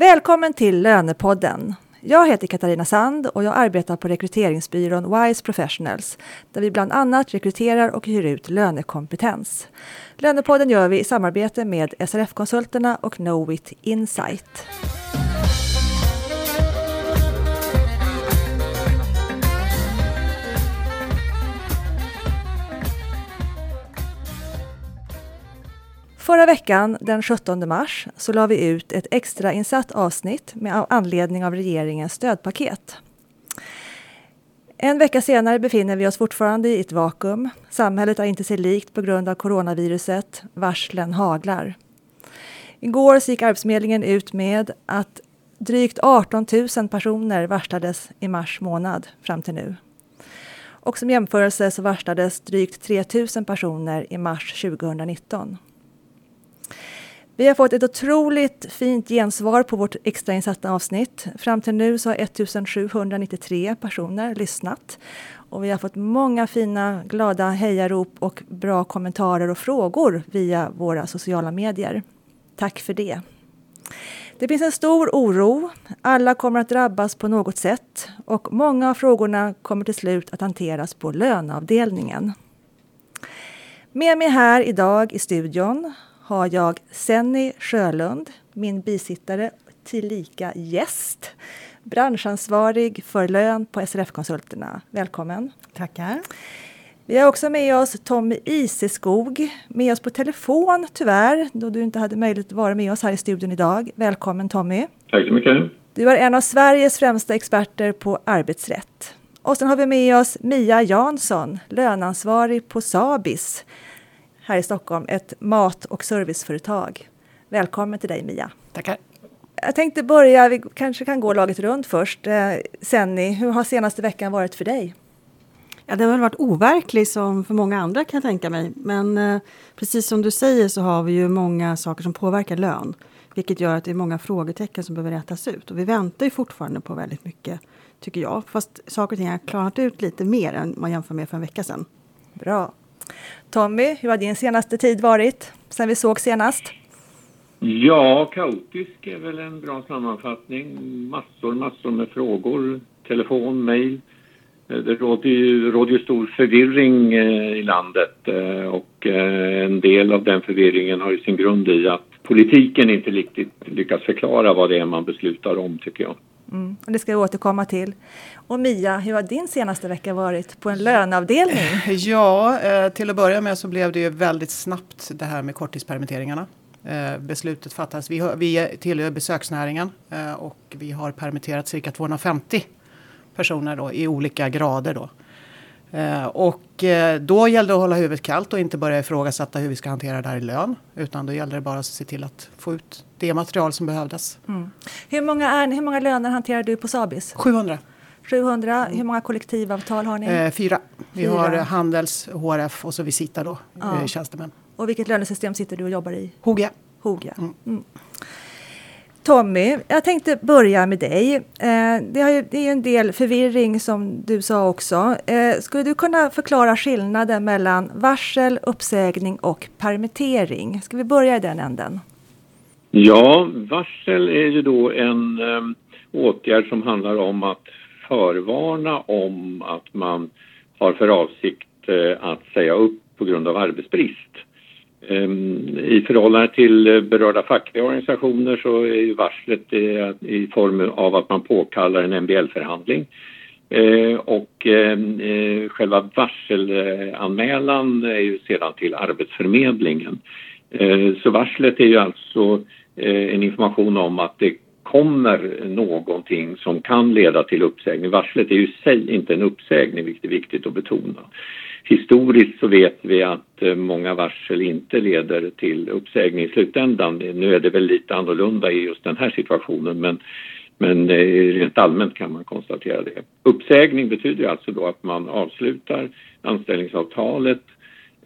Välkommen till Lönepodden. Jag heter Katarina Sand och jag arbetar på rekryteringsbyrån Wise Professionals där vi bland annat rekryterar och hyr ut lönekompetens. Lönepodden gör vi i samarbete med SRF-konsulterna och Knowit Insight. Förra veckan, den 17 mars, så la vi ut ett extrainsatt avsnitt med anledning av regeringens stödpaket. En vecka senare befinner vi oss fortfarande i ett vakuum. Samhället är inte sig likt på grund av coronaviruset. Varslen haglar. Igår gick Arbetsförmedlingen ut med att drygt 18 000 personer varslades i mars månad fram till nu. Och som jämförelse så varslades drygt 3 000 personer i mars 2019. Vi har fått ett otroligt fint gensvar på vårt extrainsatta avsnitt. Fram till nu så har 1793 personer lyssnat. Och vi har fått många fina, glada hejarop och bra kommentarer och frågor via våra sociala medier. Tack för det. Det finns en stor oro. Alla kommer att drabbas på något sätt och många av frågorna kommer till slut att hanteras på löneavdelningen. Med mig här idag i studion har jag Senny Sjölund, min bisittare tillika gäst, branschansvarig för lön på SRF-konsulterna. Välkommen! Tackar! Vi har också med oss Tommy Iseskog, med oss på telefon tyvärr, då du inte hade möjlighet att vara med oss här i studion idag. Välkommen Tommy! Tack så mycket! Du är en av Sveriges främsta experter på arbetsrätt. Och sen har vi med oss Mia Jansson, lönansvarig på Sabis här i Stockholm, ett mat och serviceföretag. Välkommen till dig Mia. Tackar. Jag tänkte börja, vi kanske kan gå laget runt först. Eh, Senni, hur har senaste veckan varit för dig? Ja, den har varit overklig som för många andra kan jag tänka mig. Men eh, precis som du säger så har vi ju många saker som påverkar lön. Vilket gör att det är många frågetecken som behöver rätas ut. Och vi väntar ju fortfarande på väldigt mycket, tycker jag. Fast saker och ting har klarnat ut lite mer än man jämför med för en vecka sedan. Bra. Tommy, hur har din senaste tid varit sen vi såg senast? Ja, kaotisk är väl en bra sammanfattning. Massor, massor med frågor, telefon, mejl. Eh, det råder ju, råder ju stor förvirring eh, i landet eh, och eh, en del av den förvirringen har ju sin grund i att politiken inte riktigt lyckas förklara vad det är man beslutar om, tycker jag. Mm, och det ska vi återkomma till. Och Mia, hur har din senaste vecka varit på en löneavdelning? Ja, eh, till att börja med så blev det ju väldigt snabbt det här med korttidspermitteringarna. Eh, beslutet fattades. Vi, vi tillhör besöksnäringen eh, och vi har permitterat cirka 250 personer då, i olika grader. Då. Och då gällde det att hålla huvudet kallt och inte börja ifrågasätta hur vi ska hantera det här i lön. Utan då gällde det bara att se till att få ut det material som behövdes. Mm. Hur, många är, hur många löner hanterar du på Sabis? 700. 700. Hur många kollektivavtal har ni? Eh, fyra. Vi fyra. har Handels, HRF och så Visita då, ja. eh, tjänstemän. Och vilket lönesystem sitter du och jobbar i? Hogia. Hogia. Mm. Mm. Tommy, jag tänkte börja med dig. Eh, det, är ju en del förvirring som du sa också. Eh, skulle du kunna förklara skillnaden mellan varsel, uppsägning och permittering? Ska vi börja i den änden? Ja, varsel är ju då en eh, åtgärd som handlar om att förvarna om att man har för avsikt att säga upp på grund av arbetsbrist. Ehm, I förhållande till eh, berörda fackliga organisationer så är ju varslet eh, i, form av att man påkallar en MBL-förhandling. Ehm, och ehm, eh, själva varselanmälan är ju sedan till Arbetsförmedlingen. Så varslet är ju alltså en information om att det kommer någonting som kan leda till uppsägning. Varslet är ju i sig inte en uppsägning, vilket är viktigt att betona. Historiskt så vet vi att eh, många varsel inte leder till uppsägning i slutändan. Nu är det väl lite annorlunda i just den här situationen men, men eh, rent allmänt kan man konstatera det. Uppsägning betyder alltså då att man avslutar anställningsavtalet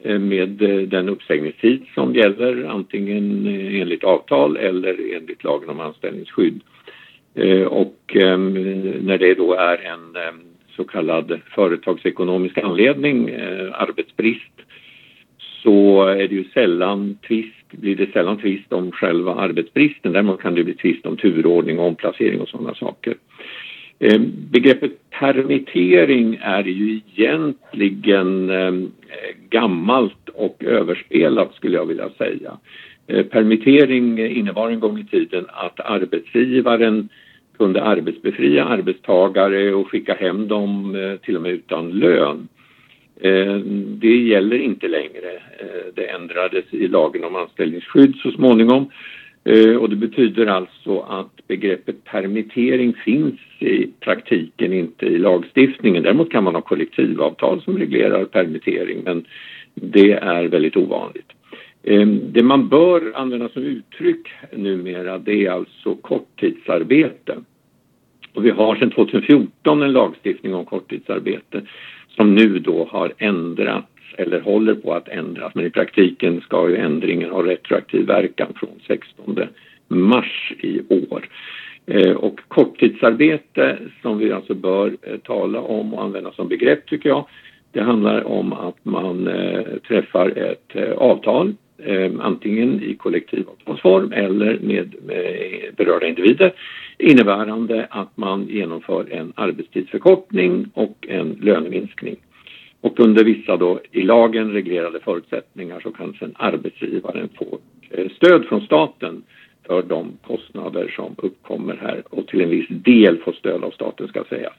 eh, med den uppsägningstid som gäller antingen enligt avtal eller enligt lagen om anställningsskydd. Och ehm, när det då är en ehm, så kallad företagsekonomisk anledning, eh, arbetsbrist, så är det ju sällan tvist blir det sällan tvist om själva arbetsbristen. Däremot kan det bli tvist om turordning, omplacering och sådana saker. Eh, begreppet permittering är ju egentligen eh, gammalt och överspelat skulle jag vilja säga. Eh, permittering innebar en gång i tiden att arbetsgivaren kunde arbetsbefria arbetstagare och skicka hem dem eh, till och med utan lön. Eh, det gäller inte längre. Eh, det ändrades i lagen om anställningsskydd så småningom och det betyder alltså att begreppet permittering finns i praktiken inte i lagstiftningen. Däremot kan man ha kollektivavtal som reglerar permittering men det är väldigt ovanligt. Ehm, det man bör använda som uttryck numera det är alltså korttidsarbete. Och vi har sedan 2014 en lagstiftning om korttidsarbete som nu då har ändrats eller håller på att ändras. Men i praktiken ska ju ändringen ha retroaktiv verkan från 16 mars i år. Ehm, och korttidsarbete som vi alltså bör eh, tala om och använda som begrepp tycker jag. Det handlar om att man eh, träffar ett eh, avtal Eh, antingen i kollektivavtalsform eller med, berörda individer innebärande att man genomför en arbetstidsförkortning och en löneminskning. Och under vissa då i lagen reglerade förutsättningar så kan sen arbetsgivaren få eh, stöd från staten för de kostnader som uppkommer här och till en viss del få stöd av staten ska sägas.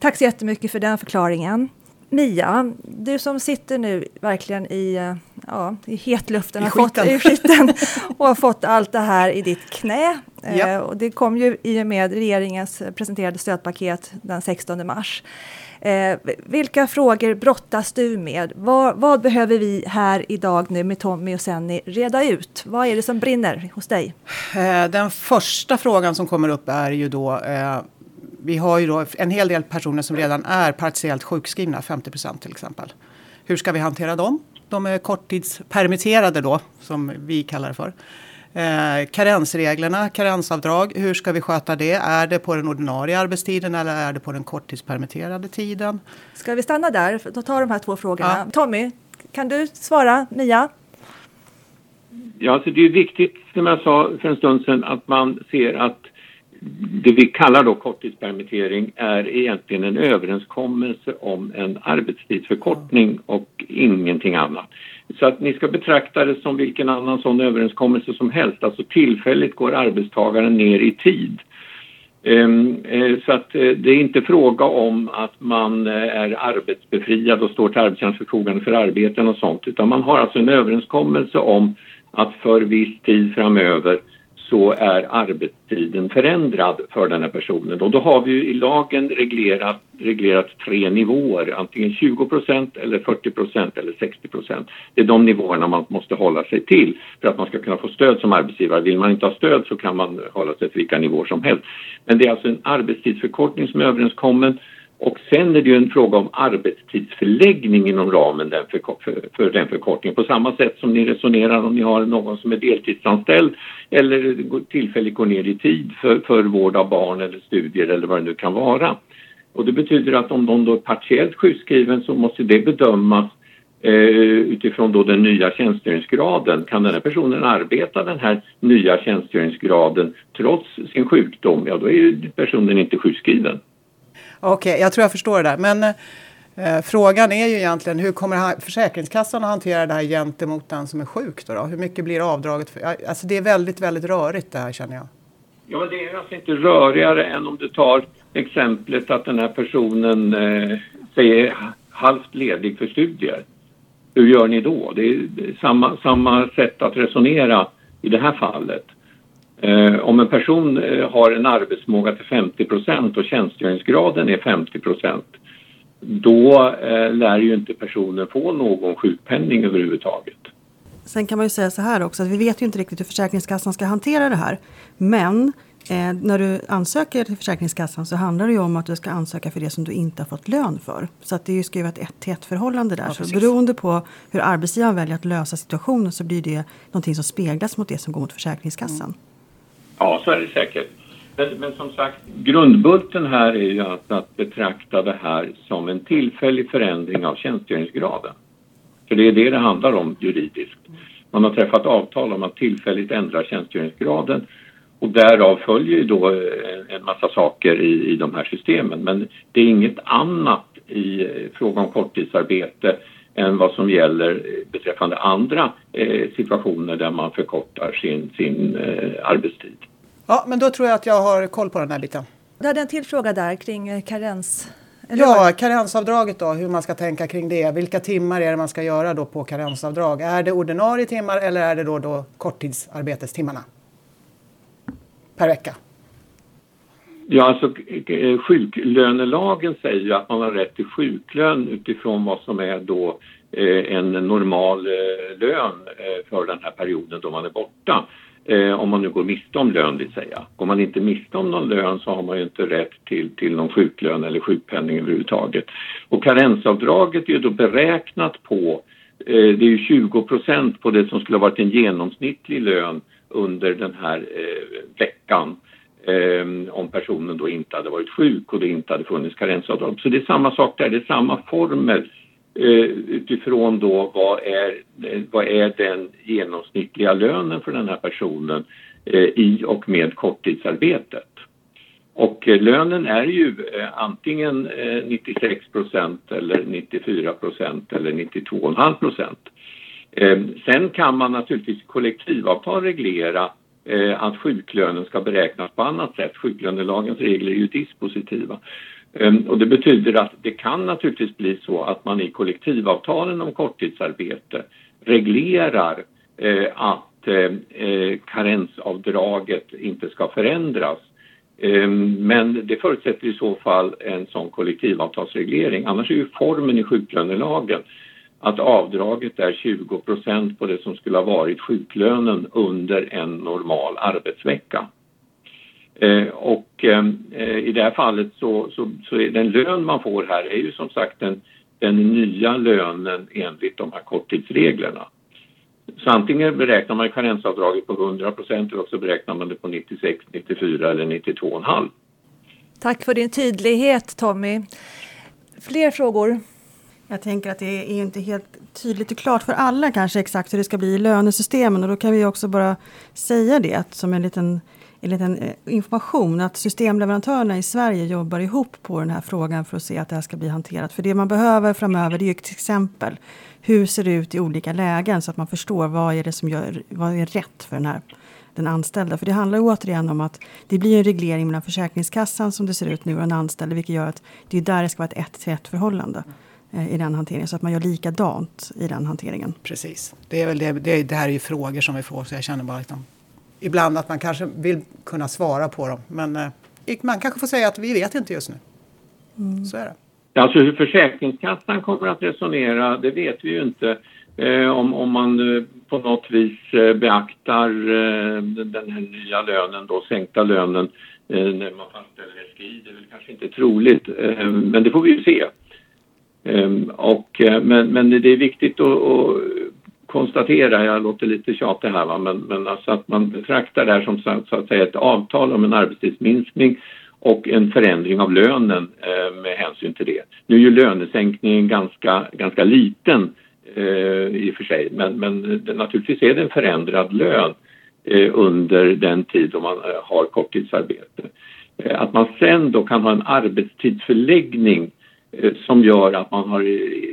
Tack så jättemycket för den förklaringen. Mia, du som sitter nu verkligen i, eh, ja, i hetluften I, fått, i skiten och har fått allt det här i ditt knä. Ja. Eh, och det kom ju i och med regeringens presenterade stödpaket den 16 mars. Eh, vilka frågor brottas du med? Vad, vad, behöver vi här idag nu med Tommy och Senny reda ut? Vad är det som brinner hos dig? Eh, den första frågan som kommer upp är ju då eh, vi har ju då en hel del personer som redan är partiellt sjukskrivna, 50 procent till exempel. Hur ska vi hantera dem? De är korttidspermitterade då, som vi kallar det för. Eh, karensreglerna, karensavdrag, hur ska vi sköta det? Är det på den ordinarie arbetstiden eller är det på den korttidspermitterade tiden? Ska vi stanna där? Då tar de här två frågorna. Ja. Tommy, kan du svara? Mia? Ja, alltså det är viktigt, som jag sa för en stund sedan, att man ser att det vi kallar då korttidspermittering är egentligen en överenskommelse om en arbetstidsförkortning och ingenting annat. Så att ni ska betrakta det som vilken annan sån överenskommelse som helst. Alltså tillfälligt går arbetstagaren ner i tid. Ehm, eh, så att eh, det är inte fråga om att man eh, är arbetsbefriad och står till arbetsgivarens förfogande för arbeten och sånt utan man har alltså en överenskommelse om att för viss tid framöver så är arbetstiden förändrad för den här personen. Och då har vi ju i lagen reglerat, reglerat tre nivåer, antingen 20 eller 40% eller 60% Det är de nivåerna man måste hålla sig till för att man ska kunna få stöd som arbetsgivare. Vill man inte ha stöd så kan man hålla sig till vilka nivåer som helst. Men det är alltså en arbetstidsförkortning som är överenskommen och sen är det ju en fråga om arbetstidsförläggning inom ramen den för, för, för, den förkortningen. På samma sätt som ni resonerar om ni har någon som är deltidsanställd eller tillfälligt går ner i tid för, för vård av barn eller studier eller vad det nu kan vara. Och det betyder att om någon då är partiellt sjukskriven så måste det bedömas eh, utifrån då den nya tjänstgöringsgraden. Kan den här personen arbeta den här nya tjänstgöringsgraden trots sin sjukdom? Ja, då är ju personen inte sjukskriven. Okej, okay, jag tror jag förstår det där. Men eh, frågan är ju egentligen hur kommer Försäkringskassan att hantera det här gentemot den som är sjuk? Då, då? Hur mycket blir avdraget? För, alltså det är väldigt, väldigt rörigt det här känner jag. Ja, men det är alltså inte rörigare än om du tar exemplet att den här personen eh, säger halvt ledig för studier. Hur gör ni då? Det är samma, samma sätt att resonera i det här fallet. Eh, om en person eh, har en arbetsmåga till 50% och tjänstgöringsgraden är 50% då eh, lär ju inte personen få någon sjukpenning överhuvudtaget. Sen kan man ju säga så här också att vi vet ju inte riktigt hur Försäkringskassan ska hantera det här. Men eh, när du ansöker till Försäkringskassan så handlar det ju om att du ska ansöka för det som du inte har fått lön för. Så att det är ju vara ett ett till ett förhållande där. Ja, så beroende på hur arbetsgivaren väljer att lösa situationen så blir det någonting som speglas mot det som går mot Försäkringskassan. Mm. Ja, så är det säkert. Men, men, som sagt, grundbulten här är ju att, att betrakta det här som en tillfällig förändring av tjänstgöringsgraden. För det är det det handlar om juridiskt. Man har träffat avtal om att tillfälligt ändra tjänstgöringsgraden och därav följer ju då eh, en massa saker i, i de här systemen. Men det är inget annat i eh, fråga om korttidsarbete än vad som gäller beträffande andra eh, situationer där man förkortar sin, sin eh, arbetstid. Ja, men då tror jag att jag har koll på den här biten. Du hade en till fråga där kring eh, karens. Ja, karensavdraget då, hur man ska tänka kring det. Vilka timmar är det man ska göra då på karensavdrag? Är det ordinarie timmar eller är det då, då korttidsarbetestimmarna? Per vecka? Ja, alltså sjuklönelagen säger ju att man har rätt till sjuklön utifrån vad som är då eh, en normal eh, lön eh, för den här perioden då man är borta. Om man nu går miste om lön vill säga. Går man inte miste om någon lön så har man ju inte rätt till, till någon sjuklön eller sjukpenning överhuvudtaget. Och karensavdraget är ju då beräknat på, det är ju 20 procent på det som skulle ha varit en genomsnittlig lön under den här veckan. Eh, om personen då inte hade varit sjuk och det inte hade funnits karensavdrag. Så det är samma sak där, det är samma formel Eh, utifrån då vad är, eh, vad är den genomsnittliga lönen för den här personen eh, i och med korttidsarbetet. Och eh, lönen är ju eh, antingen 96 procent eller 94 procent eller 92,5 procent. Ehm, sen kan man naturligtvis kollektivavtal reglera Eh, att sjuklönen ska beräknas på annat sätt. Sjuklönelagens regler är ju dispositiva. Ehm, och det betyder att det kan naturligtvis bli så att man i kollektivavtalen om korttidsarbete reglerar eh, att eh, eh karensavdraget inte ska förändras. Ehm, men det förutsätter i så fall en sån kollektivavtalsreglering. Annars är ju formen i sjuklönelagen att avdraget är 20 procent på det som skulle ha varit sjuklönen under en normal arbetsvecka. Eh, och eh, i det här fallet så, så, så, är den lön man får här är ju som sagt den, den nya lönen enligt de här korttidsreglerna. Så antingen beräknar man karensavdraget på 100 eller också beräknar man det på 96, 94 eller 92,5. Tack för din tydlighet Tommy. Fler frågor? Jag tänker att det är inte helt tydligt och klart för alla kanske exakt hur det ska bli i lönesystemen och då kan vi också bara säga det som en liten en liten eh, information att systemleverantörerna i Sverige jobbar ihop på den här frågan för att se att det här ska bli hanterat. För det man behöver framöver det är ju till exempel hur ser det ut i olika lägen så att man förstår vad är det som gör, vad är rätt för den här den anställda. För det handlar återigen om att det blir en reglering mellan Försäkringskassan som det ser ut nu och den anställde vilket gör att det är där det ska vara ett ett till ett förhållande i den hanteringen så att man gör likadant i den hanteringen. Precis. Det, är väl det, det, det här är ju frågor som vi får så jag känner bara liksom, ibland att man kanske vill kunna svara på dem. Men eh, man kanske får säga att vi vet inte just nu. Mm. Så är det. Alltså hur Försäkringskassan kommer att resonera, det vet vi ju inte. Eh, om, om man eh, på något vis eh, beaktar eh, den här nya lönen, då sänkta lönen, eh, när man fastställer SGI. Det är väl kanske inte troligt, men det får vi ju se. Ehm, och, eh, men, men det är viktigt att, att konstatera, jag låter lite tjatig här, va? men, men alltså att man betraktar det här som så, att säga ett avtal om en arbetstidsminskning och en förändring av lönen eh, med hänsyn till det. Nu är ju lönesänkningen ganska, ganska liten eh, i och för sig men, men det, naturligtvis är det en förändrad lön eh, under den tid då man eh, har korttidsarbete. Eh, att man sen då kan ha en arbetstidsförläggning Eh, som gör att man har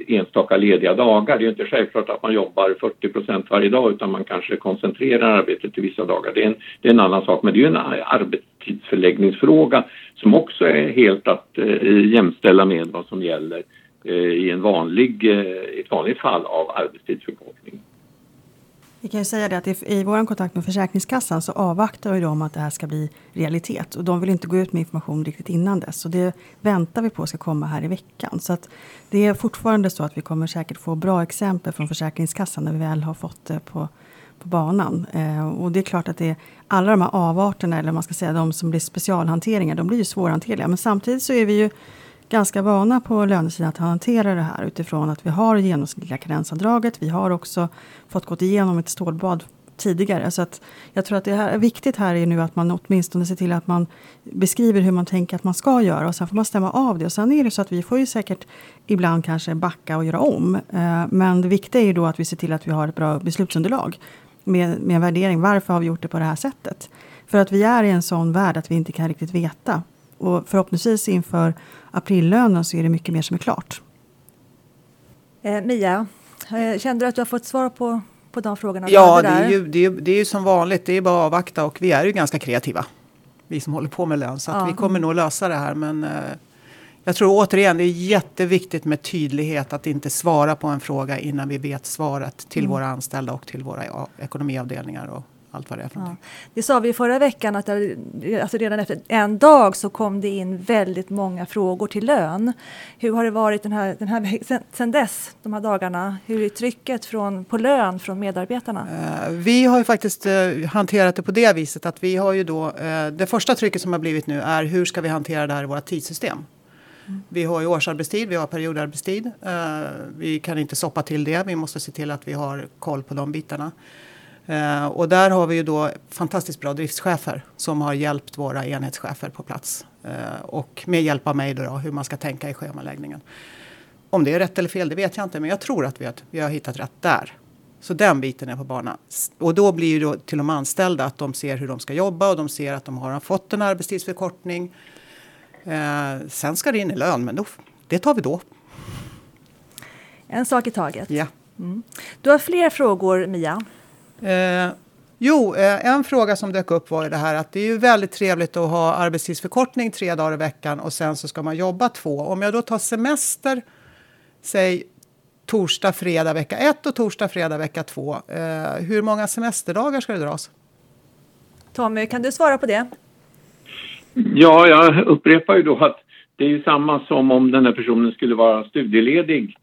enstaka lediga dagar. Det är inte självklart att man jobbar 40% varje dag utan man kanske koncentrerar arbetet till vissa dagar. Det är en, det är en annan sak men det är en arbetstidsförläggningsfråga som också är helt att eh, jämställa med vad som gäller eh, i en vanlig, eh, ett vanligt fall av arbetstidsförkortning. Vi kan ju säga det att i vår kontakt med Försäkringskassan så avvaktar ju de att det här ska bli realitet. Och de vill inte gå ut med information riktigt innan dess. Så det väntar vi på ska komma här i veckan. Så att det är fortfarande så att vi kommer säkert få bra exempel från Försäkringskassan när vi väl har fått det på, på banan. Eh, och det är klart att det är alla de här avarterna, eller man ska säga de som blir specialhanteringar, de blir ju svårhanterliga. Men samtidigt så är vi ju ganska vana på lönesidan att hantera det här utifrån att vi har genomsnittliga karensavdraget. Vi har också fått gått igenom ett stålbad tidigare. Så att jag tror att det är viktigt här är nu att man åtminstone ser till att man beskriver hur man tänker att man ska göra och sen får man stämma av det. Och sen är det så att vi får ju säkert ibland kanske backa och göra om. Eh, men det viktiga är ju då att vi ser till att vi har ett bra beslutsunderlag med, med en värdering. Varför har vi gjort det på det här sättet? För att vi är i en sån värld att vi inte kan riktigt veta. Och förhoppningsvis inför aprillönen så är det mycket mer som är klart. Eh, Mia, eh, kände du att du har fått svar på, på de frågorna? Ja, det är, ju, det, är, det är ju som vanligt. Det är bara att avvakta och vi är ju ganska kreativa. Vi som håller på med lön. Så ja. vi kommer nog lösa det här. Men eh, jag tror återigen det är jätteviktigt med tydlighet. Att inte svara på en fråga innan vi vet svaret till mm. våra anställda och till våra ja, ekonomiavdelningar och allt vad det är för ja. Det sa vi förra veckan att det, alltså redan efter en dag så kom det in väldigt många frågor till lön. Hur har det varit den här, den här, sen, sen dess, de här dagarna? Hur är trycket från, på lön från medarbetarna? Uh, vi har ju faktiskt uh, hanterat det på det viset att vi har ju då, uh, det första trycket som har blivit nu är hur ska vi hantera det här i våra tidssystem? Mm. Vi har ju årsarbetstid, vi har periodarbetstid. vi kan inte soppa till det. Vi måste se till att vi har koll på de bitarna. Eh, och där har vi ju då fantastiskt bra driftschefer som har hjälpt våra enhetschefer på plats. Eh, och med hjälp av mig då, då, hur man ska tänka i schemaläggningen. Om det är rätt eller fel, det vet jag inte, men jag tror att vi har, vi har hittat rätt där. Så den biten är på banan. Och då blir det till de anställda att de ser hur de ska jobba och de ser att de har fått en arbetstidsförkortning. Eh, sen ska det in i lön, men då, det tar vi då. En sak i taget. Ja. Mm. Du har fler frågor, Mia. Eh, jo, eh, en fråga som dök upp var ju det här att det är ju väldigt trevligt att ha arbetstidsförkortning tre dagar i veckan och sen så ska man jobba två. Om jag då tar semester, säg torsdag, fredag vecka ett och torsdag, fredag vecka två. Eh, hur många semesterdagar ska det dras? Tommy, kan du svara på det? Ja, jag upprepar ju då att det är ju samma som om den här personen skulle vara studieledig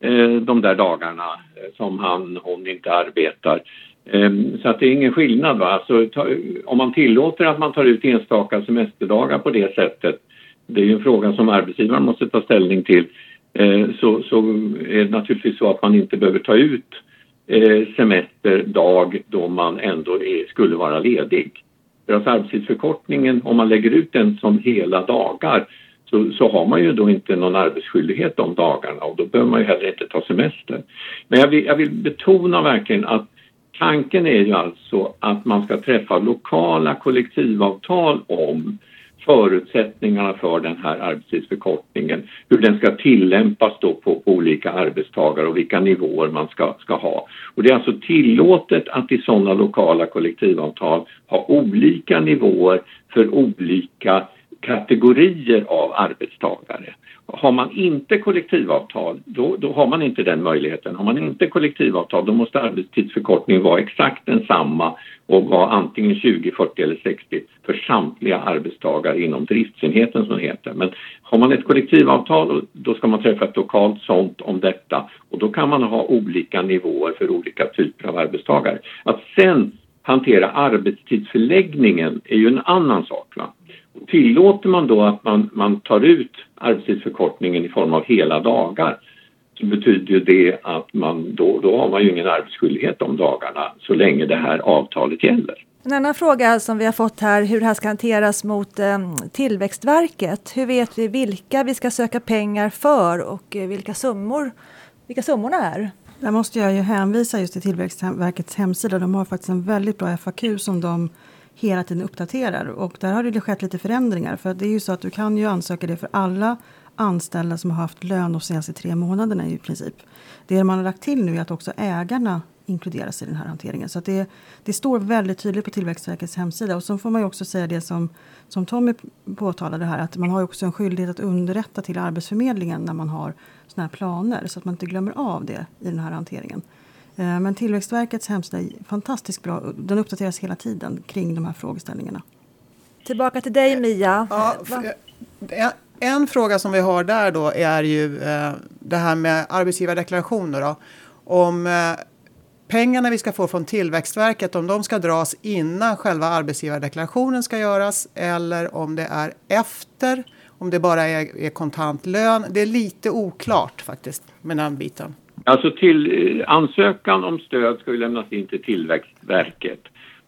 eh, de där dagarna eh, som han, hon inte arbetar. Ehm, så att det är ingen skillnad. Va? Alltså, om man tillåter att man tar ut enstaka semesterdagar på det sättet, det är ju en fråga som arbetsgivaren måste ta ställning till, eh, så, så är det naturligtvis så att man inte behöver ta ut eh, semesterdag då man ändå är, skulle vara ledig. För att arbetstidsförkortningen, om man lägger ut den som hela dagar, så, så har man ju då inte någon arbetsskyldighet de dagarna och då behöver man ju heller inte ta semester. Men jag vill, jag vill betona verkligen att Tanken är ju alltså att man ska träffa lokala kollektivavtal om förutsättningarna för den här arbetstidsförkortningen, hur den ska tillämpas då på olika arbetstagare och vilka nivåer man ska, ska ha. Och det är alltså tillåtet att i sådana lokala kollektivavtal ha olika nivåer för olika kategorier av arbetstagare. Har man inte kollektivavtal, då, då, har man inte den möjligheten. Har man inte kollektivavtal, då måste arbetstidsförkortningen vara exakt densamma och vara antingen 20, 40 eller 60 för samtliga arbetstagare inom driftsenheten som det heter. Men har man ett kollektivavtal, då ska man träffa ett lokalt sånt om detta och då kan man ha olika nivåer för olika typer av arbetstagare. Att sen hantera arbetstidsförläggningen är ju en annan sak. Va? Tillåter man då att man, man tar ut arbetstidsförkortningen i form av hela dagar så betyder ju det att man då, då har man ju ingen arbetsskyldighet de dagarna så länge det här avtalet gäller. En annan fråga som vi har fått här, hur det här ska hanteras mot eh, Tillväxtverket. Hur vet vi vilka vi ska söka pengar för och eh, vilka summor vilka summorna är? Där måste jag ju hänvisa just till Tillväxtverkets hemsida. De har faktiskt en väldigt bra FAQ som de hela tiden uppdaterar. Och där har det skett lite förändringar. För det är ju så att du kan ju ansöka det för alla anställda som har haft lön de senaste tre månaderna i princip. Det man har lagt till nu är att också ägarna inkluderas i den här hanteringen. Så det, det står väldigt tydligt på Tillväxtverkets hemsida. Och så får man ju också säga det som, som Tommy påtalade här, att man har också en skyldighet att underrätta till Arbetsförmedlingen när man har såna här planer, så att man inte glömmer av det i den här hanteringen. Eh, men Tillväxtverkets hemsida är fantastiskt bra. Den uppdateras hela tiden kring de här frågeställningarna. Tillbaka till dig Mia. Ja, en fråga som vi har där då är ju eh, det här med arbetsgivardeklarationer. Då. Om eh, pengarna vi ska få från Tillväxtverket, om de ska dras innan själva arbetsgivardeklarationen ska göras eller om det är efter, om det bara är, är kontant lön. Det är lite oklart faktiskt med den biten. Alltså till, eh, ansökan om stöd ska ju lämnas in till Tillväxtverket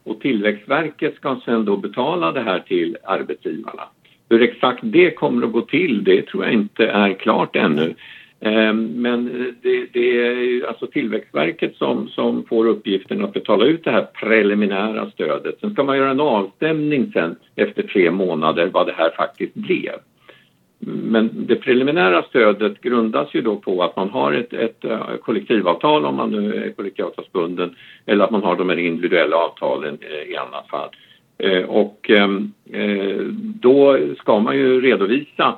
och Tillväxtverket ska sen då betala det här till arbetsgivarna. Hur exakt det kommer att gå till, det tror jag inte är klart ännu. Ehm, men det, det är alltså Tillväxtverket som, som får uppgiften att betala ut det här preliminära stödet. Sen ska man göra en avstämning sen efter tre månader vad det här faktiskt blev. Men det preliminära stödet grundas ju då på att man har ett, ett eh, kollektivavtal om man nu är kollektivavtalsbunden eller att man har de här individuella avtalen eh, i annat fall. Eh, och ehm, då ska man ju redovisa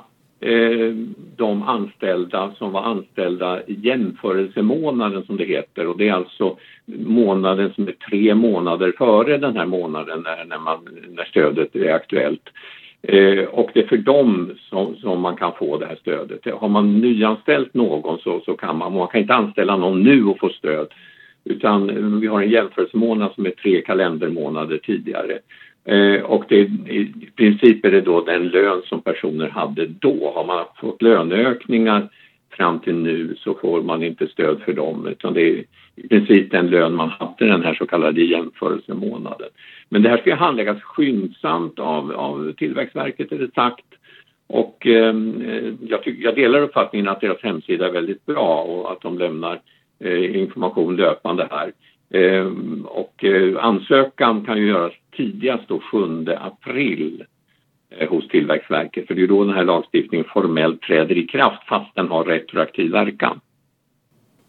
de anställda som var anställda i jämförelsemånaden som det heter och det är alltså månaden som är tre månader före den här månaden när, när, man, när stödet är aktuellt. Eh, och det är för dem som, som, man kan få det här stödet. Har man nyanställt någon så, så kan man, man kan inte anställa någon nu och få stöd. Utan eh, vi har en jämförelsemånad som är tre kalendermånader tidigare. Eh, och det, i princip är det då den lön som personer hade då. Har man fått löneökningar fram till nu så får man inte stöd för dem utan det är i princip den lön man hade den här så kallade jämförelsemånaden. Men det här ska handläggas skyndsamt av, av Tillväxtverket är det sagt. Och ehm, eh, jag, tycker, jag delar uppfattningen att deras hemsida är väldigt bra och att de lämnar eh, information löpande här. Eh, och eh, ansökan kan ju göras tidigast då 7 april eh, hos Tillväxtverket för det är då den här lagstiftningen formellt träder i kraft fast den har retroaktiv verkan.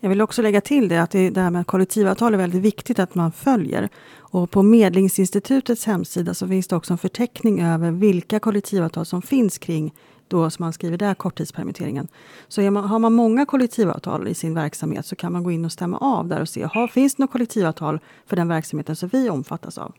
Jag vill också lägga till det att det, här med kollektivavtal är väldigt viktigt att man följer. Och på Medlingsinstitutets hemsida så finns det också en förteckning över vilka kollektivavtal som finns kring då som man skriver där korttidspermitteringen. Så man, har man många kollektivavtal i sin verksamhet så kan man gå in och stämma av där och se, har, finns det något kollektivavtal för den verksamheten som vi omfattas av?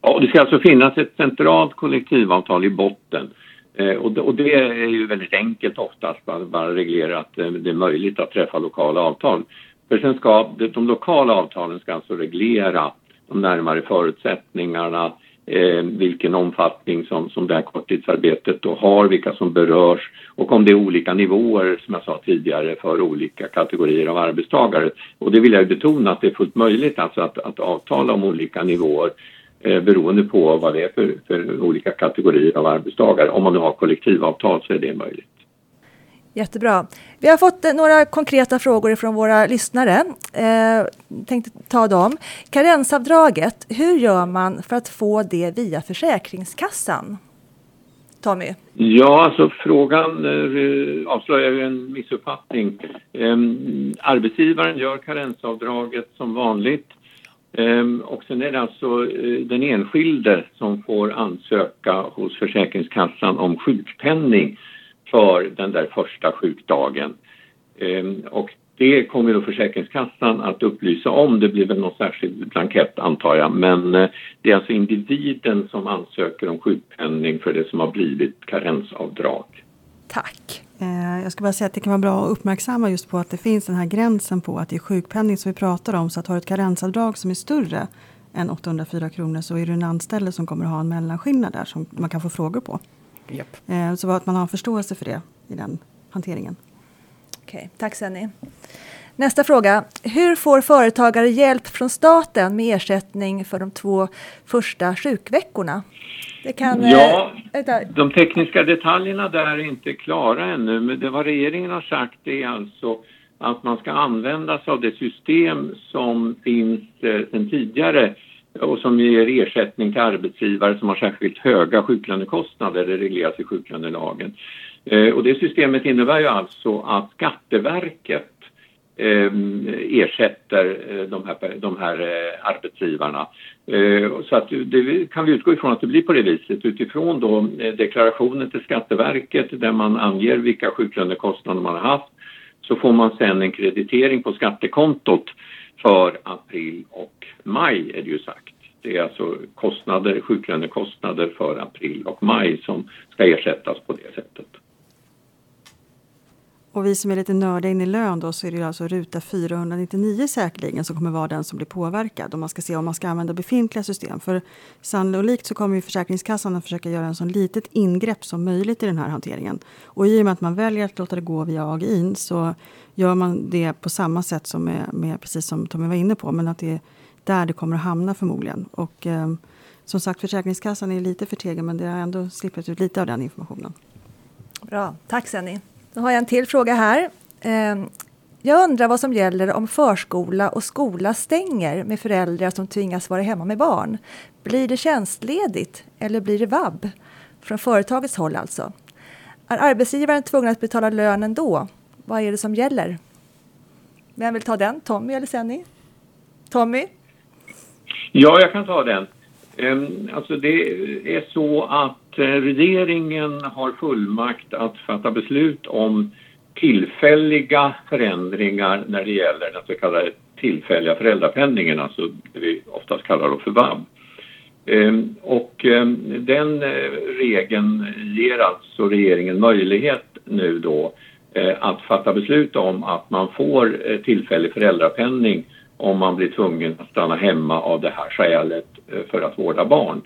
Ja, det ska alltså finnas ett centralt kollektivavtal i botten Eh, och, det, och, det, är ju väldigt enkelt oftast, bara, bara reglera att eh, det är möjligt att träffa lokala avtal. För sen ska de lokala avtalen ska alltså reglera de närmare förutsättningarna, eh, vilken omfattning som, som det här korttidsarbetet då har, vilka som berörs och om det är olika nivåer som jag sa tidigare för olika kategorier av arbetstagare. Och det vill jag betona att det är fullt möjligt alltså att, att avtala om olika nivåer beroende på vad det är för, för olika kategorier av arbetstagare. Om man nu har kollektivavtal så är det möjligt. Jättebra. Vi har fått eh, några konkreta frågor från våra lyssnare. Eh, tänkte ta dem. Karensavdraget, hur gör man för att få det via Försäkringskassan? Tommy? Ja, alltså frågan eh, avslöjar ju en missuppfattning. Eh, arbetsgivaren gör karensavdraget som vanligt Ehm, och sen är det alltså eh, den enskilde som får ansöka hos Försäkringskassan om sjukpenning för den där första sjukdagen. Ehm, och det kommer då Försäkringskassan att upplysa om. Det blir väl någon särskild blankett antar jag. Men eh, det är alltså individen som ansöker om sjukpenning för det som har blivit karensavdrag. Tack. Eh, jag ska bara säga att det kan vara bra att uppmärksamma just på att det finns den här gränsen på att det är sjukpenning som vi pratar om. Så att har du ett karensavdrag som är större än 804 kronor så är det en anställd som kommer att ha en mellanskillnad där som man kan få frågor på. Yep. Eh, så att man har en förståelse för det i den hanteringen. Okej, tack Senni. Nästa fråga. Hur får företagare hjälp från staten med ersättning för de två första sjukveckorna? Kan, ja, äh, de tekniska detaljerna där är inte klara ännu men det vad regeringen har sagt är alltså att man ska använda sig av det system som finns eh, sedan tidigare och som ger ersättning till arbetsgivare som har särskilt höga sjuklönekostnader, det regleras i sjuklönelagen. Eh, och det systemet innebär ju alltså att Skatteverket Ehm, ersätter eh, de här, de här eh, arbetsgivarna. Eh, så att det kan vi utgå ifrån att det blir på det viset utifrån då eh, deklarationen till Skatteverket där man anger vilka sjuklönekostnader man har haft så får man sen en kreditering på skattekontot för april och maj är det ju sagt. Det är alltså kostnader, sjuklönekostnader för april och maj som ska ersättas på det sättet. Och vi som är lite nördiga in i lön då så är det alltså ruta 499 säkerligen som kommer vara den som blir påverkad om man ska se om man ska använda befintliga system. För sannolikt så kommer ju Försäkringskassan att försöka göra en så litet ingrepp som möjligt i den här hanteringen. Och i och med att man väljer att låta det gå via AGI så gör man det på samma sätt som med, med precis som Tommy var inne på, men att det är där det kommer att hamna förmodligen. Och eh, som sagt, Försäkringskassan är lite förtegen men det har ändå slippat ut lite av den informationen. Bra, tack Senni. Då har jag en till fråga här. Ehm, jag undrar vad som gäller om förskola och skola stänger med föräldrar som tvingas vara hemma med barn. Blir det tjänstledigt eller blir det vab? Från företagets håll alltså. Är arbetsgivaren tvungen att betala lönen då? Vad är det som gäller? Vem vill ta den? Tommy eller Senni? Tommy? Ja, jag kan ta den. Ehm, alltså det är så att Eh, regeringen har fullmakt att fatta beslut om tillfälliga förändringar när det gäller den så kallade tillfälliga föräldrapenningen, alltså det vi oftast kallar för vab. Ehm, och ehm, den eh, regeln ger alltså regeringen möjlighet nu då eh, att fatta beslut om att man får tillfällig föräldrapenning om man blir tvungen att stanna hemma av det här skälet för att vårda barn.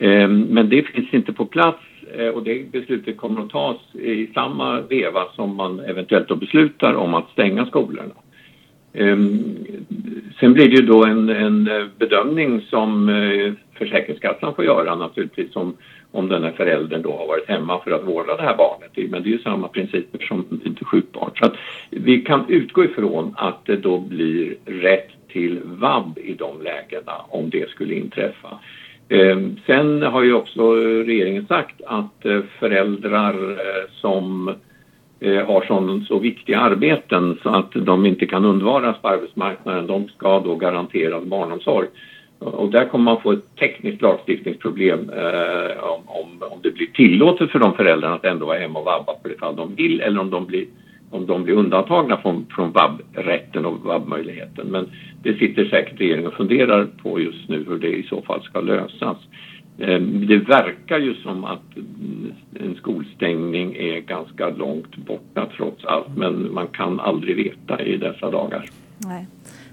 Ehm, men det finns inte på plats eh, och det beslutet kommer att tas i samma veva som man eventuellt då beslutar om att stänga skolorna. Ehm, sen blir det ju då en, en bedömning som eh, Försäkringskassan får göra naturligtvis om, om den här föräldern då har varit hemma för att vårda det här barnet. Men det är ju samma principer som vid sjukbarn. Så att vi kan utgå ifrån att det då blir rätt till vab i de lägena om det skulle inträffa. Eh, sen har ju också regeringen sagt att eh, föräldrar eh, som har sån, så viktiga arbeten så att de inte kan undvaras på arbetsmarknaden, de ska då garanteras barnomsorg. Och där kommer man få ett tekniskt lagstiftningsproblem eh, om, om, om det blir tillåtet för de föräldrarna att ändå vara hemma och vabba på det fall de vill eller om de blir om de blir undantagna från, från vab-rätten och vab-möjligheten. Men det sitter säkert regeringen och funderar på just nu hur det i så fall ska lösas. Ehm, det verkar ju som att mm, en skolstängning är ganska långt borta trots allt men man kan aldrig veta i dessa dagar. Nej,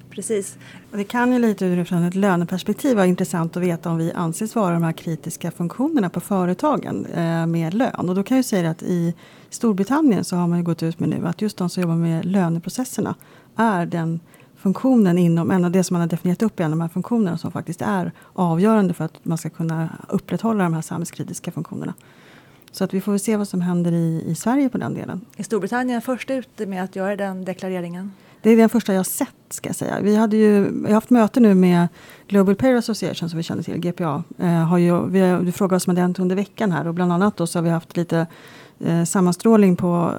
precis. Det kan ju lite utifrån ett löneperspektiv vara intressant att veta om vi anses vara de här kritiska funktionerna på företagen eh, med lön. Och då kan jag säga att i Storbritannien så har man gått ut med nu att just de som jobbar med löneprocesserna är den funktionen inom, en av det som man har definierat upp i en av de här funktionerna som faktiskt är avgörande för att man ska kunna upprätthålla de här samhällskritiska funktionerna. Så att vi får se vad som händer i, i Sverige på den delen. Är Storbritannien först ute med att göra den deklareringen? Det är den första jag sett ska jag säga. Vi hade ju, jag har haft möte nu med Global Payroll Association som vi känner till, GPA. Eh, har ju, vi har, du frågar vad som har hänt under veckan här och bland annat då så har vi haft lite Eh, sammanstrålning på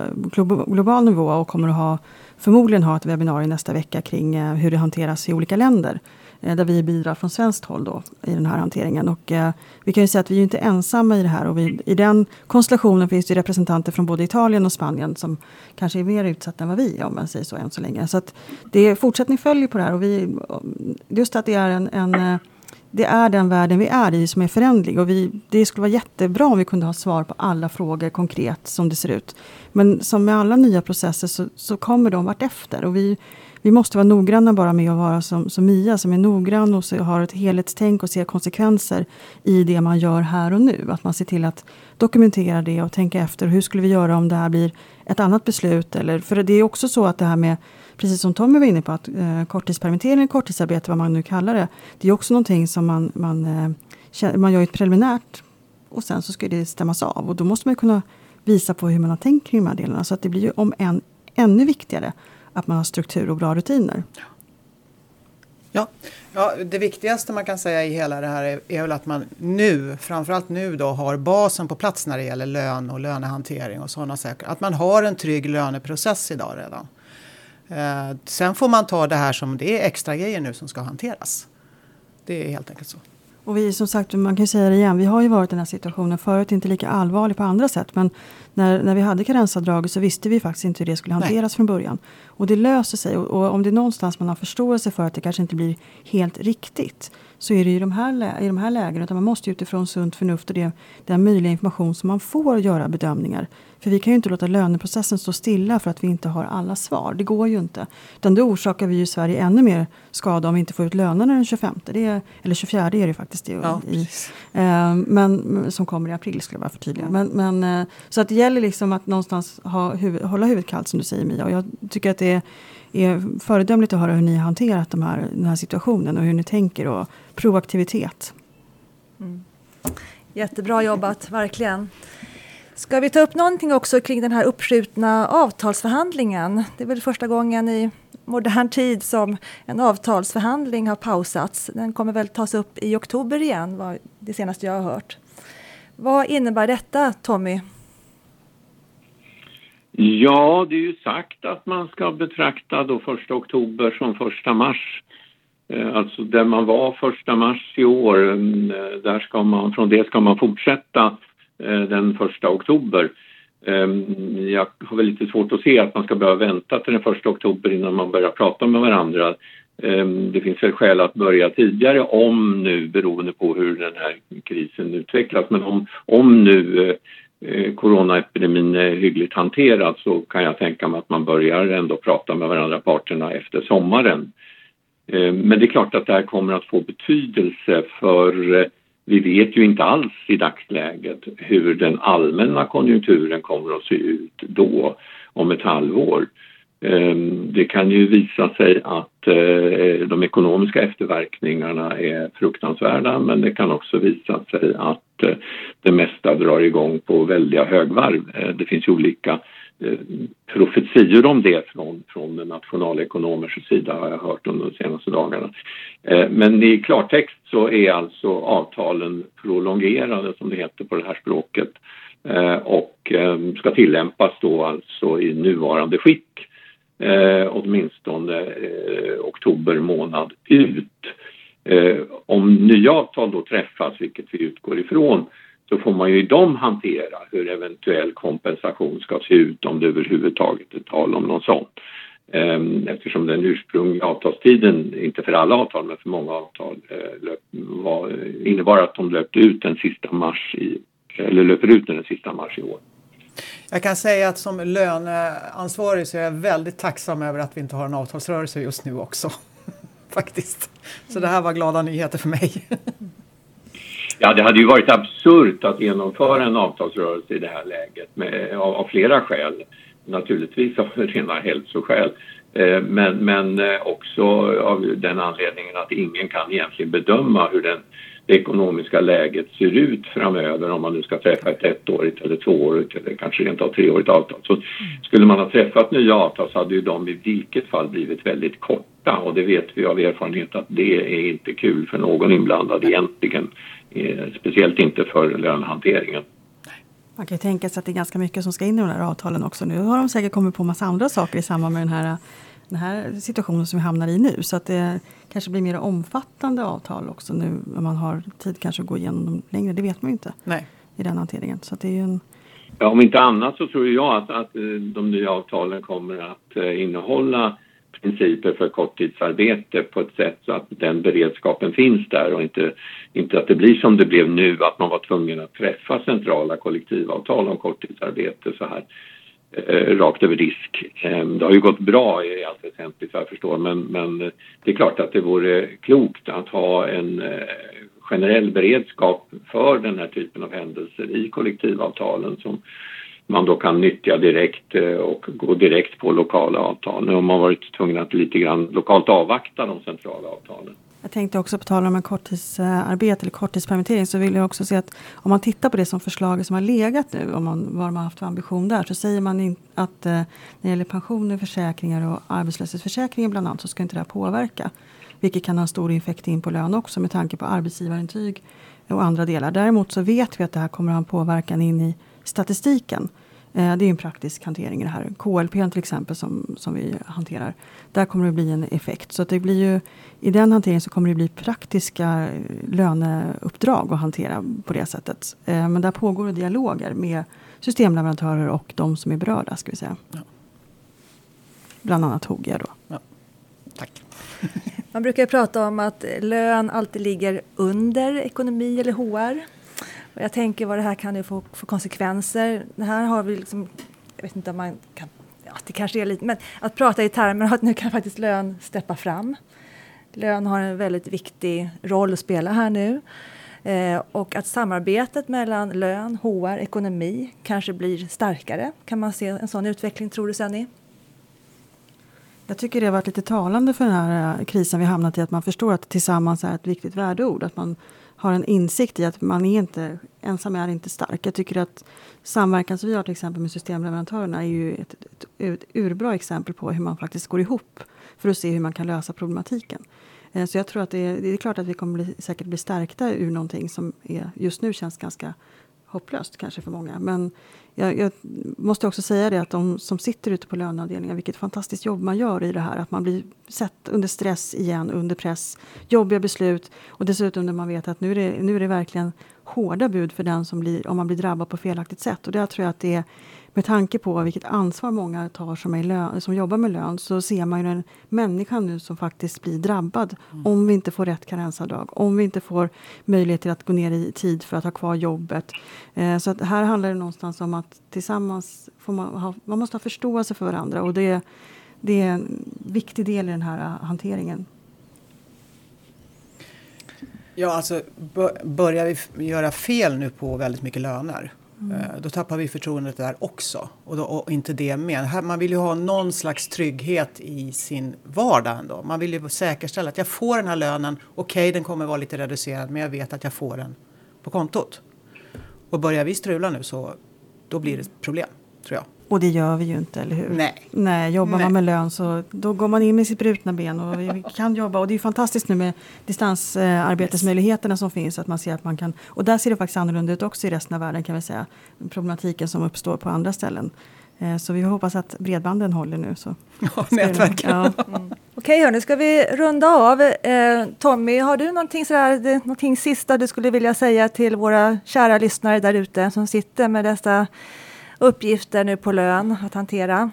global nivå och kommer att ha förmodligen ha ett webbinarium nästa vecka kring eh, hur det hanteras i olika länder. Eh, där vi bidrar från svenskt håll då, i den här hanteringen. Och, eh, vi kan ju säga att vi är inte ensamma i det här. Och vi, I den konstellationen finns det representanter från både Italien och Spanien som kanske är mer utsatta än vad vi är, om man säger så, än så länge. Så att det, fortsättning följer på det här. Och vi, just att det är en, en eh, det är den världen vi är i som är förändlig. Och vi, det skulle vara jättebra om vi kunde ha svar på alla frågor konkret som det ser ut. Men som med alla nya processer så, så kommer de vartefter. Och vi, vi måste vara noggranna bara med att vara som, som Mia som är noggrann och så har ett helhetstänk och ser konsekvenser i det man gör här och nu. Att man ser till att dokumentera det och tänka efter. Hur skulle vi göra om det här blir ett annat beslut? Eller, för det är också så att det här med precis som Tommy var inne på, att eh, korttidspermittering, korttidsarbete, vad man nu kallar det. Det är också någonting som man, man, eh, man gör ett preliminärt och sen så ska det stämmas av. Och då måste man kunna visa på hur man har tänkt kring de här delarna. Så att det blir ju om än ännu viktigare att man har struktur och bra rutiner. Ja, ja, det viktigaste man kan säga i hela det här är, är väl att man nu, framförallt nu då, har basen på plats när det gäller lön och lönehantering och sådana saker. Att man har en trygg löneprocess idag redan. Eh, sen får man ta det här som det är extra grejer nu som ska hanteras. Det är helt enkelt så. Och vi som sagt, man kan säga det igen, vi har ju varit i den här situationen förut, inte lika allvarlig på andra sätt. Men när, när vi hade karensavdraget så visste vi faktiskt inte hur det skulle hanteras Nej. från början. Och det löser sig. Och, och, om det är någonstans man har förståelse för att det kanske inte blir helt riktigt. så är det i de här, i de här lägena. Utan man måste utifrån sunt förnuft och det, den möjliga information som man får göra bedömningar. För vi kan ju inte låta löneprocessen stå stilla för att vi inte har alla svar. Det går ju inte. Utan då orsakar vi i Sverige ännu mer skada om vi inte får ut lönerna den 25. Det är, eller 24 är det faktiskt. Det, ja, i, eh, men, som kommer i april skulle jag bara förtydliga. Mm. Men, men, eh, så att det gäller liksom att någonstans ha huvud, hålla huvudet kallt som du säger Mia. Och jag tycker att det är, är föredömligt att höra hur ni har hanterat de här, den här situationen och hur ni tänker och proaktivitet. Mm. Jättebra jobbat, verkligen. Ska vi ta upp någonting också kring den här uppskjutna avtalsförhandlingen? Det är väl första gången i modern tid som en avtalsförhandling har pausats. Den kommer väl tas upp i oktober igen, var det senaste jag har hört. Vad innebär detta, Tommy? Ja, det är ju sagt att man ska betrakta då 1 oktober som 1 mars. Eh, alltså där man var 1 mars i år, mm, eh, där ska man, från det ska man fortsätta Eh, den första oktober. Ehm, jag har väl lite svårt att se att man ska behöva vänta till den första oktober innan man börjar prata med varandra. Ehm, det finns väl skäl att börja tidigare om nu, beroende på hur den här krisen utvecklas, men om, om nu eh, eh, coronaepidemin är hyggligt hanterad så kan jag tänka mig att man börjar ändå prata med varandra, parterna, efter sommaren. Ehm, men det är klart att det här kommer att få betydelse för vi vet ju inte alls i dagsläget hur den allmänna konjunkturen kommer att se ut då, om ett halvår. Ehm, det kan ju visa sig att eh, de ekonomiska efterverkningarna är fruktansvärda men det kan också visa sig att eh, det mesta drar igång på väldiga högvarv. Eh, det finns ju olika Eh, profetior om det från, från nationalekonomers sida har jag hört under de senaste dagarna. Eh, men i klartext så är alltså avtalen prolongerade som det heter på det här språket eh, och ska tillämpas då alltså i nuvarande skick åtminstone oktober månad ut. Om nya avtal då träffas, vilket vi utgår ifrån, så får man ju i dem hantera hur eventuell kompensation ska se ut om det överhuvudtaget är tal om någon sån. Ehm, eftersom den ursprungliga avtalstiden, inte för alla avtal men för många avtal, eh, var, innebar att de löpte ut den sista mars i, eller löper ut den sista mars i år. Jag kan säga att som löneansvarig så är jag väldigt tacksam över att vi inte har en avtalsrörelse just nu också. Faktiskt. Så det här var glada nyheter för mig. Ja, det hade ju varit absurt att genomföra en avtalsrörelse i det här läget med, av, av flera skäl. Naturligtvis av rena hälsoskäl. Eh, men, men eh, också av den anledningen att ingen kan egentligen bedöma hur den det ekonomiska läget ser ut framöver om man nu ska träffa ett ettårigt eller tvåårigt eller kanske rent av treårigt avtal. Så skulle man ha träffat nya avtal så hade ju de i vilket fall blivit väldigt korta och det vet vi av erfarenhet att det är inte kul för någon inblandad egentligen. Eh, speciellt inte för lönehanteringen. Man kan ju tänka sig att det är ganska mycket som ska in i de här avtalen också. Nu har de säkert kommit på massa andra saker i samband med den här den här situationen som vi hamnar i nu. Så att det kanske blir mer omfattande avtal också nu när man har tid kanske att gå igenom dem längre. Det vet man ju inte Nej. i den hanteringen. Så det är en... ja, om inte annat så tror jag att, att eh, de nya avtalen kommer att eh, innehålla principer för korttidsarbete på ett sätt så att den beredskapen finns där och inte, inte att det blir som det blev nu att man var tvungen att träffa centrala kollektivavtal om korttidsarbete så här eh, rakt över disk. Eh, det har ju gått bra i allt väsentligt vad jag förstår men, men det är klart att det vore klokt att ha en eh, generell beredskap för den här typen av händelser i kollektivavtalen som man då kan nyttja direkt eh, och gå direkt på lokala avtal. Nu har man varit tvungen att lite grann lokalt avvakta de centrala avtalen. Jag tänkte också på tal om en korttidsarbete eller korttidspermittering så vill jag också se att om man tittar på det som förslaget som har legat nu, om man, vad man har haft för ambition där, så säger man in, att eh, när det gäller pensioner, försäkringar och arbetslöshetsförsäkringen bland annat så ska inte det här påverka. Vilket kan ha stor effekt in på lön också med tanke på arbetsgivarintyg och andra delar. Däremot så vet vi att det här kommer att ha en påverkan in i statistiken. Eh, det är en praktisk hantering i det här. KLP till exempel som, som vi hanterar. Där kommer det bli en effekt. Så det blir ju, I den hanteringen så kommer det bli praktiska löneuppdrag att hantera på det sättet. Eh, men där pågår dialoger med systemleverantörer och de som är berörda. Ska vi säga. Ja. Bland annat Hogia då. Ja. Tack. Man brukar prata om att lön alltid ligger under ekonomi eller HR. Och jag tänker vad det här kan få för konsekvenser. Det här har vi liksom, jag vet inte om man kan, ja det kanske är lite, men att prata i termer av att nu kan faktiskt lön steppa fram. Lön har en väldigt viktig roll att spela här nu. Eh, och att samarbetet mellan lön, HR, ekonomi kanske blir starkare. Kan man se en sån utveckling tror du Senni? Jag tycker det har varit lite talande för den här eh, krisen vi hamnat i att man förstår att tillsammans är ett viktigt värdeord. Att man har en insikt i att man är inte ensam är inte stark. Jag tycker att samverkan som vi har till exempel med systemleverantörerna är ju ett, ett, ett urbra exempel på hur man faktiskt går ihop för att se hur man kan lösa problematiken. Eh, så jag tror att det är, det är klart att vi kommer bli, säkert bli stärkta ur någonting som är, just nu känns ganska hopplöst kanske för många. Men jag, jag, måste också säga det att de som sitter ute på löneavdelningar, vilket fantastiskt jobb man gör i det här. Att man blir sett under stress igen, under press, jobbiga beslut och dessutom när man vet att nu är det, nu är det verkligen hårda bud för den som blir, om man blir drabbad på felaktigt sätt. Och där tror jag att det är med tanke på vilket ansvar många tar som, är lön, som jobbar med lön så ser man ju en människa nu som faktiskt blir drabbad mm. om vi inte får rätt karensavdrag, om vi inte får möjlighet till att gå ner i tid för att ha kvar jobbet. Eh, så att här handlar det någonstans om att tillsammans får man, ha, man måste ha förståelse för varandra och det, det är en viktig del i den här uh, hanteringen. Ja, alltså börjar vi göra fel nu på väldigt mycket löner Mm. Då tappar vi förtroendet där också. Och, då, och inte det med. Man vill ju ha någon slags trygghet i sin vardag ändå. Man vill ju säkerställa att jag får den här lönen. Okej, okay, den kommer vara lite reducerad, men jag vet att jag får den på kontot. Och börjar vi strula nu så då blir det problem, tror jag. Och det gör vi ju inte, eller hur? Nej. Nej, jobbar Nej. man med lön så då går man in med sitt brutna ben och vi kan jobba. Och det är fantastiskt nu med distansarbetesmöjligheterna som finns. Att man ser att man kan, och där ser det faktiskt annorlunda ut också i resten av världen kan vi säga. Problematiken som uppstår på andra ställen. Eh, så vi hoppas att bredbanden håller nu. Så. Ja, nätverken. Ja. Mm. Okej, hörni, ska vi runda av? Eh, Tommy, har du någonting, sådär, någonting sista du skulle vilja säga till våra kära lyssnare där ute som sitter med dessa uppgifter nu på lön att hantera?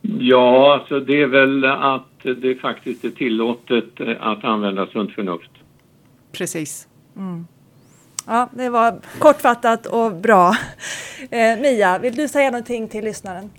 Ja, alltså det är väl att det faktiskt är tillåtet att använda sunt förnuft. Precis. Mm. Ja, det var kortfattat och bra. Eh, Mia, vill du säga någonting till lyssnaren?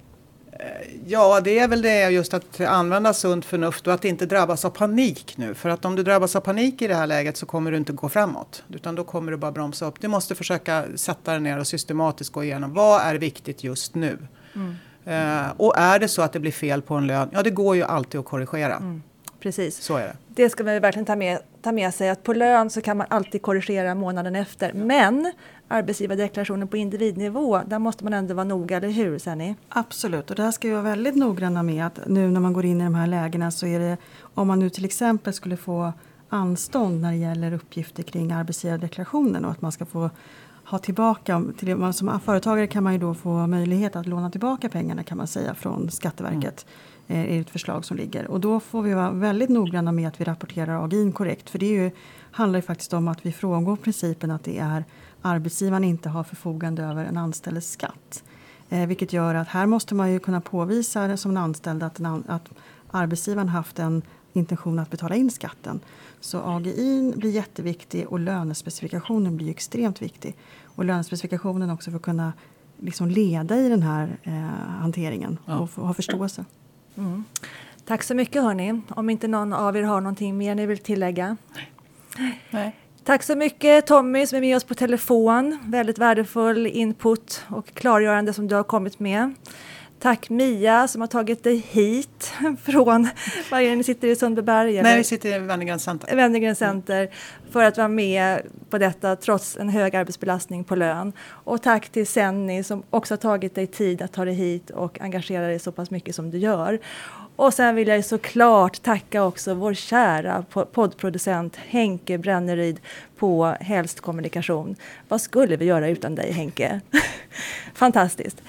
Ja, det är väl det just att använda sunt förnuft och att inte drabbas av panik nu. För att om du drabbas av panik i det här läget så kommer du inte gå framåt. Utan då kommer du bara bromsa upp. Du måste försöka sätta dig ner och systematiskt gå igenom vad är viktigt just nu. Mm. Uh, och är det så att det blir fel på en lön, ja det går ju alltid att korrigera. Mm. Precis. Så är det. Det ska man verkligen ta med, ta med sig att på lön så kan man alltid korrigera månaden efter. Men arbetsgivardeklarationen på individnivå, där måste man ändå vara noga, eller hur Senni? Absolut, och där ska vi vara väldigt noggranna med att nu när man går in i de här lägena så är det om man nu till exempel skulle få anstånd när det gäller uppgifter kring arbetsgivardeklarationen och att man ska få ha tillbaka, till, som företagare kan man ju då få möjlighet att låna tillbaka pengarna kan man säga från Skatteverket. Mm är ett förslag som ligger. Och då får vi vara väldigt noggranna med att vi rapporterar AGIN korrekt. För det är ju, handlar ju faktiskt om att vi frångår principen att det är arbetsgivaren inte har förfogande över en anställdes skatt. Eh, vilket gör att här måste man ju kunna påvisa som en anställd att, en, att arbetsgivaren haft en intention att betala in skatten. Så AGI blir jätteviktig och lönespecifikationen blir extremt viktig. Och lönespecifikationen också för att kunna liksom leda i den här eh, hanteringen ja. och ha förståelse. Mm. Tack så mycket hörni. Om inte någon av er har någonting mer ni vill tillägga? Nej. Nej. Tack så mycket Tommy som är med oss på telefon. Väldigt värdefull input och klargörande som du har kommit med. Tack Mia som har tagit dig hit från, var är ni sitter i Sundbyberg? Nej, vi sitter i Wennergrens Center. Wennergrens Center för att vara med på detta trots en hög arbetsbelastning på lön. Och tack till Senni som också har tagit dig tid att ta dig hit och engagera dig så pass mycket som du gör. Och sen vill jag såklart tacka också vår kära poddproducent Henke Bränneryd på Helst Kommunikation. Vad skulle vi göra utan dig Henke? Fantastiskt.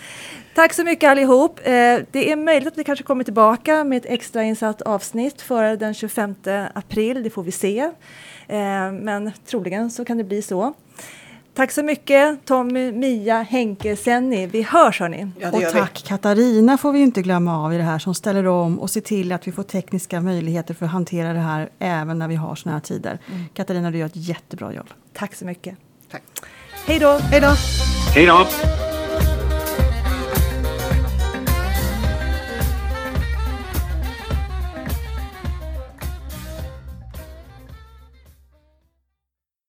Tack så mycket allihop. Eh, det är möjligt att vi kanske kommer tillbaka med ett extrainsatt avsnitt före den 25 april, det får vi se. Eh, men troligen så kan det bli så. Tack så mycket Tommy, Mia, Henke, Senni. Vi hörs hörni. Ja, och gör vi. tack Katarina får vi inte glömma av i det här som ställer om och ser till att vi får tekniska möjligheter för att hantera det här även när vi har såna här tider. Katarina, du gör ett jättebra jobb. Tack så mycket. Tack. Hej då! Hej då! Hej då!